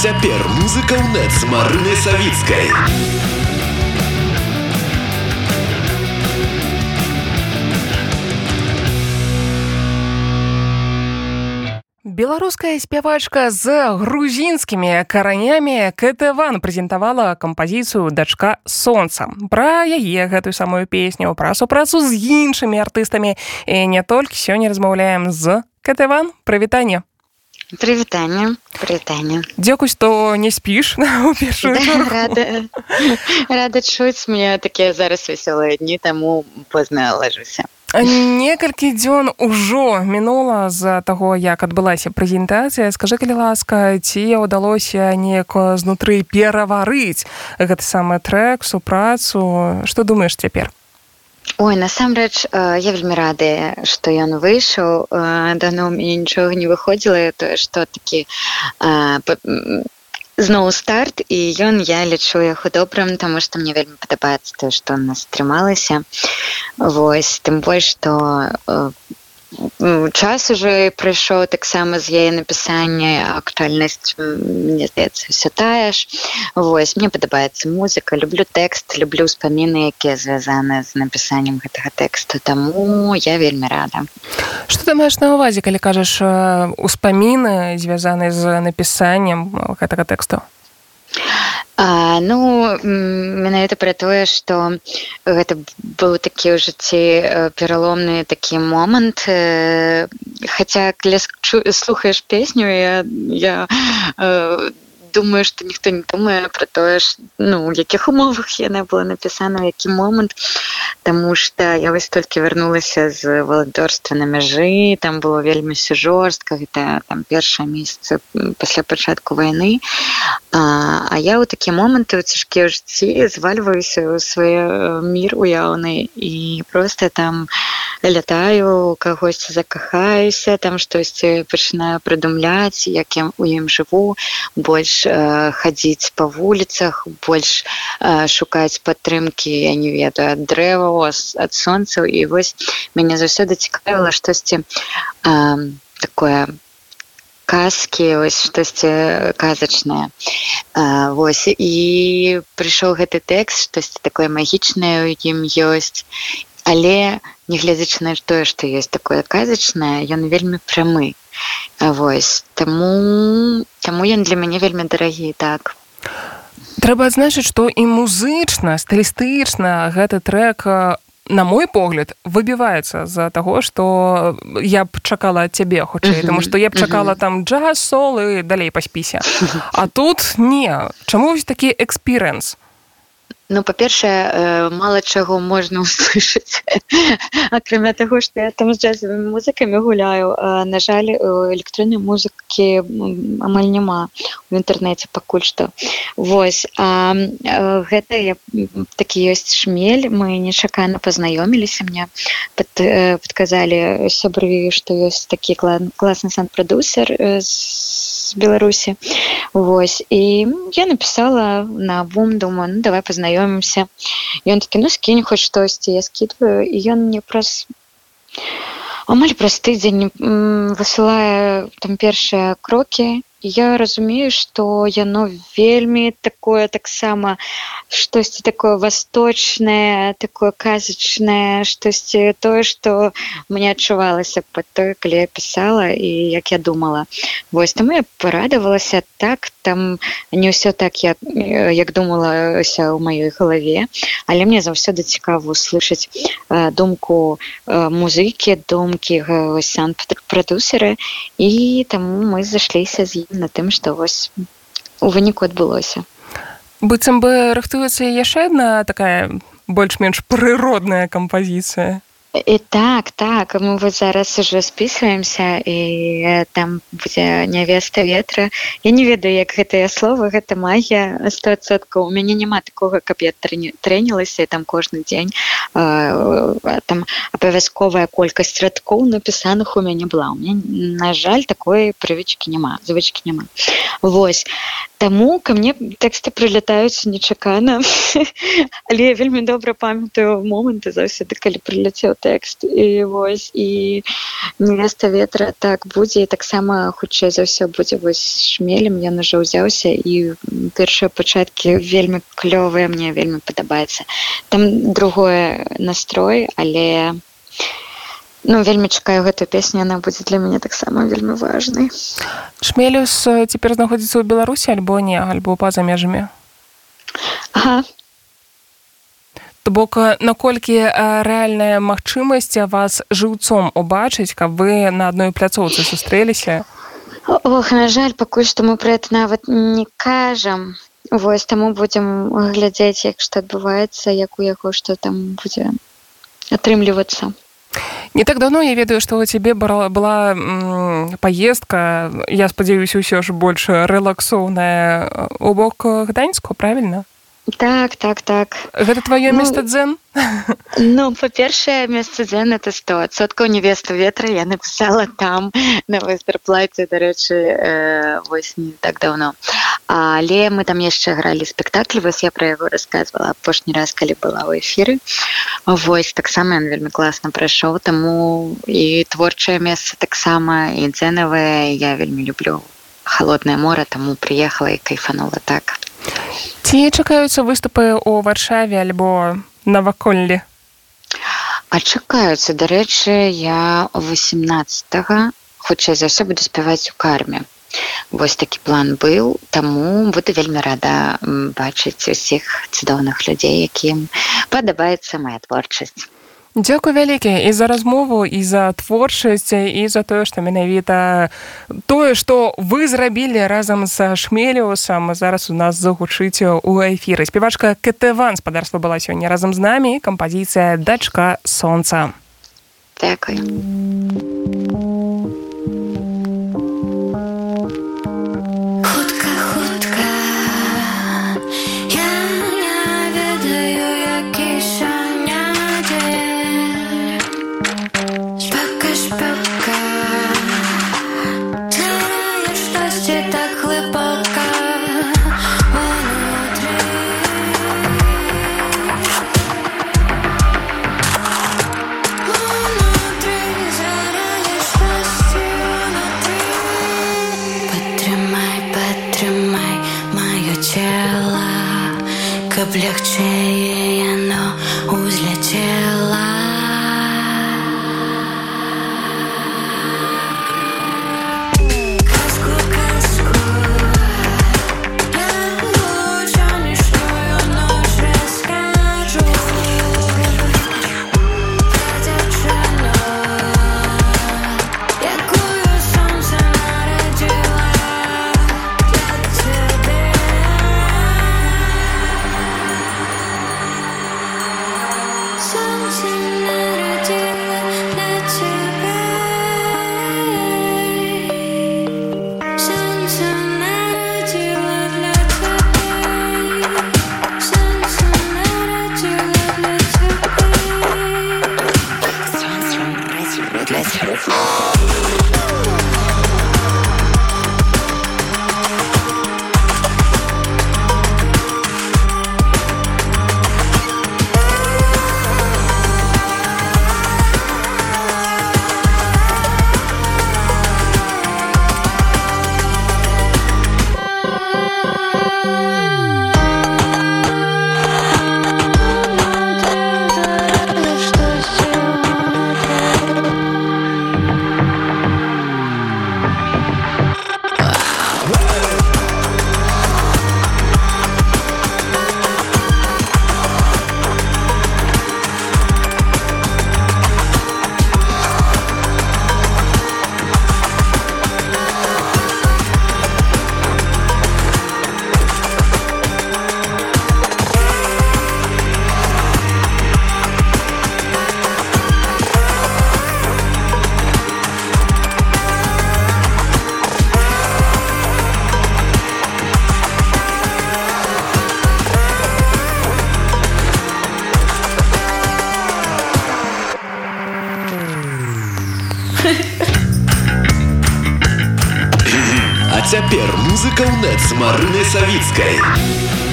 цяпер музыка ў нет з марынай савіцкай беларуская спявачка з грузінскімі каранямі кэтван прэзентавала кампазіцыю дачка сонца пра яе гэтую самую песню пра супрацу з іншымі артыстамі. І не толькі сёння размаўляем з кэтван прывітанне Прывітанне прывітанне Дзякуй што не спіш да, рада, рада чуць мне такія зараз вясёлыя дні таму позна лажуся некалькі дзён ужо мінула з-за таго як адбылася прэзентацыя. Скажы калі ласка ці ўдалося неяк знутры пераварыць гэты самы трек супрацу? Што думаеш цяпер Ой насамрэч я вельмі рады што ён выйшаў дано мне нічога не выходзіла тое што такі зноў старт і ён я лічу яго добрым таму што мне вельмі падабаецца тое што нас трымалася. Восьось тым больш што час уже прыйшоў таксама з яе напісання актуальнасць мне здаецца все тая ж. Восьось мне падабаецца музыка люблю тэкст люблю ўспаміны якія звязаны з напісаннем гэтага тэксту таму я вельмі рада. Что ты маеш на увазе калі кажаш успаміны звязаны з напісаннем гэтага тэксту А, ну менавіта пра тое што гэта быў такі ў жыцці пераломны такі момант хаця калі слухаеш песню я, я думаю что ніхто не думае про тое ж ну у якіх умовах яна была напісана які момант. Таму что я вось толькі вярнулася з валанторства на мяжы там было вельмі все жорстка гэта там першае месяца пасля пачатку войны а, а я ў такі моманты у цяжкія жыцці звальваюся ў свой мір уяўны і просто там лятаю кагосьці закахаюся там штосьці пачынаю прыдумляць як я у ім жыву больш э, хадзіць па вуліцах больш э, шукаць падтрымкі я не ведаю ад дрэва ад сонцаў і вось мяне заўсёды цікавіла штосьці э, такое казкі ось штосьці казачнае восьось і прыйшоў гэты тэкст штосьці такое магічнае у ім ёсць але нягледзячы на тое што ёсць такое казачнае ён вельмі прамы Вось таму таму ён для мяне вельмі дарагі так. Трэба адзначыць, што і музычна, стылістычна гэты трек на мой погляд выбіваецца з-за таго, што я б чакала ад цябе хутчэй, таму што я б чакала там джаз сол і далей па спісе. А тут не, Чаму вось такі экспірэнс? Ну па-першае мало чаго можна услышаць. Акрамя таго што я там з джазавымі музыкамі гуляю на жаль электроннай музыкі амаль няма у інтэрнэце пакуль што. Восьось а, гэта я такі ёсць шмель. Мы нечакана пазнаёміліся мне пад, падказалі сябры што ёсць такі класны сан-прадусер з беларусі восьось і я написала на бум думаю ну, давай познаёмимся ён таки ну скінь хоть штосьці я скидываю і ён мне праз амаль праз тыдзень высылае там першыя крокі я разумею что яно вельмі такое таксама штосьці такое восточное такое казачнае штосьці тое что мне адчувалася под той калі я писала і як я думала. Вось там я порадавалася так там не ўсё так як як думалася ў маёй галаве але мне заўсёды цікава услышаць думку музыкі думкі сан прадусеры і таму мы зашліся з ім на тым што вось у выніку адбылося быццам бы рыхтуецца яшчэ адна такая больш-менш прыродная кампазіцыя і так так мы вот зараз уже списываемся і там будзе нявеста ветра я не ведаю як гэтыя словы гэта магія стосоткаў у мяне няма такога каб я трэнілася там кожны дзень э, там абавязковая колькасць радкоў напісаных у мяне была. У меня на жаль такой прывычки няма звычки няма. Вось. Таму ко мне тэксты прылятаюць нечакана. Але я вельмі добра памятаю моманты заўсёды калі прыляцеў тэкст і вось і невеста ветра так будзе таксама хутчэй за ўсё будзе вось шмелем ён уже ўзяўся і першыя пачаткі вельмі клёвыя мне вельмі падабаецца там другое настрой але я Ну, вельмі чакаю гэтую песню она будзе для мяне таксама вельмі важнай шмелюс цяпер знаходзіцца ў беларусі альбо не альбо па-за межамі ага. То бок наколькі рэальная магчымасць вас жыўцом убачыць каб вы на адной пляцоўцы сустрэліся? Ох на жаль пакуль што мы пра это нават не кажам. Вось таму будзем глядзець як што адбываецца як у яго што там будзе атрымлівацца. Не так давно я ведаю, што у цябе была паездка, я спадзяюся ўсё ж больш рэлаксоўная у бок гданьску правильно так так так. Гэта твоё ну, место дзен? ну па-першае месца дзен это стосоткаў невесту ветра. Я написала там на вайстер-плаце дарэчы э, вось не так давно але мы там яшчэ гралі спектакль вось я пра яго рассказывала апошні раз калі была ў эфіры. Вось таксама ён вельмі класна прайшоў таму і творчае месца таксама і дзенавае. Я вельмі люблю холодное море таму приехала і кайфанула так ці чакаюцца выступы ў варшаве альбо наваколлі а чакаюцца. Дарэчы я 18 хутчэй за ўсё буду спяваць у карме. Вось такі план быў таму буду вельмі рада бачыць усіх цудоўных людзей якім падабаецца моя творчасць Дзякуй вялікі і за размову і за творчасць і за тое што менавіта тое што вы зрабілі разам са шмеліусам зараз у нас загучыць у эфіры спявачка кТван спадарства была сёння разам з намі кампазіцыя дачка сонца Дякую. облегчее Let's hear it. А цяпер музыка ў нет з Марынай Савіцкай.